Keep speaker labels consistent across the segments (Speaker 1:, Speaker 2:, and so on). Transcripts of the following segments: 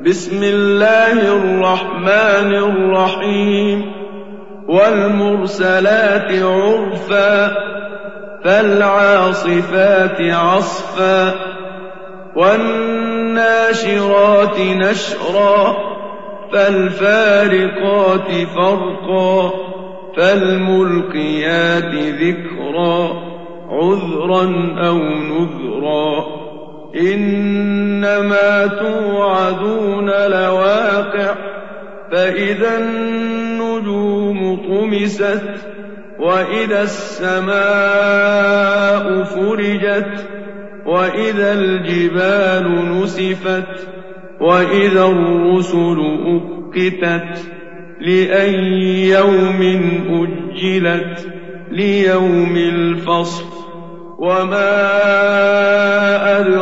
Speaker 1: بسم الله الرحمن الرحيم والمرسلات عرفا فالعاصفات عصفا والناشرات نشرا فالفارقات فرقا فالملقيات ذكرا عذرا أو نذرا إنما توعدون لواقع فإذا النجوم طمست وإذا السماء فرجت وإذا الجبال نسفت وإذا الرسل أقتت لأي يوم أجلت ليوم الفصل. وما أدراك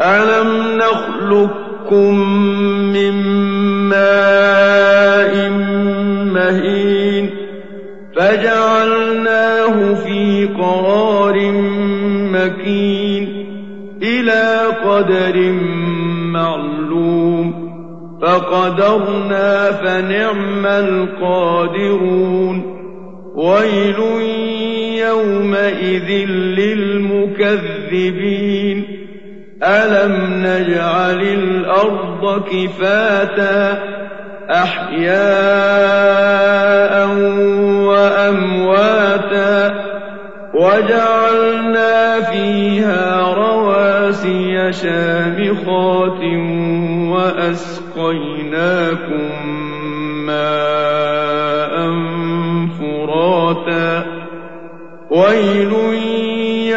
Speaker 1: ألم نخلقكم من ماء مهين فجعلناه في قرار مكين إلى قدر معلوم فقدرنا فنعم القادرون ويل يومئذ للمكذبين ألم نجعل الأرض كفاتا أحياء وأمواتا وجعلنا فيها رواسي شامخات وأسقيناكم ماء فراتا ويل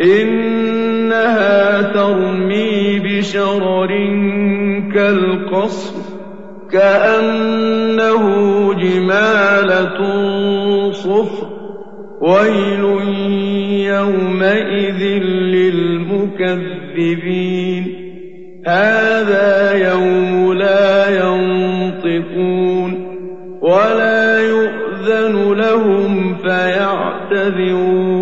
Speaker 1: إنها ترمي بشرر كالقصر كأنه جمالة صفر ويل يومئذ للمكذبين. هذا يوم لا ينطقون ولا يؤذن لهم فيعتذرون.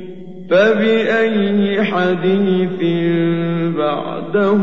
Speaker 1: فبأي حديث بعده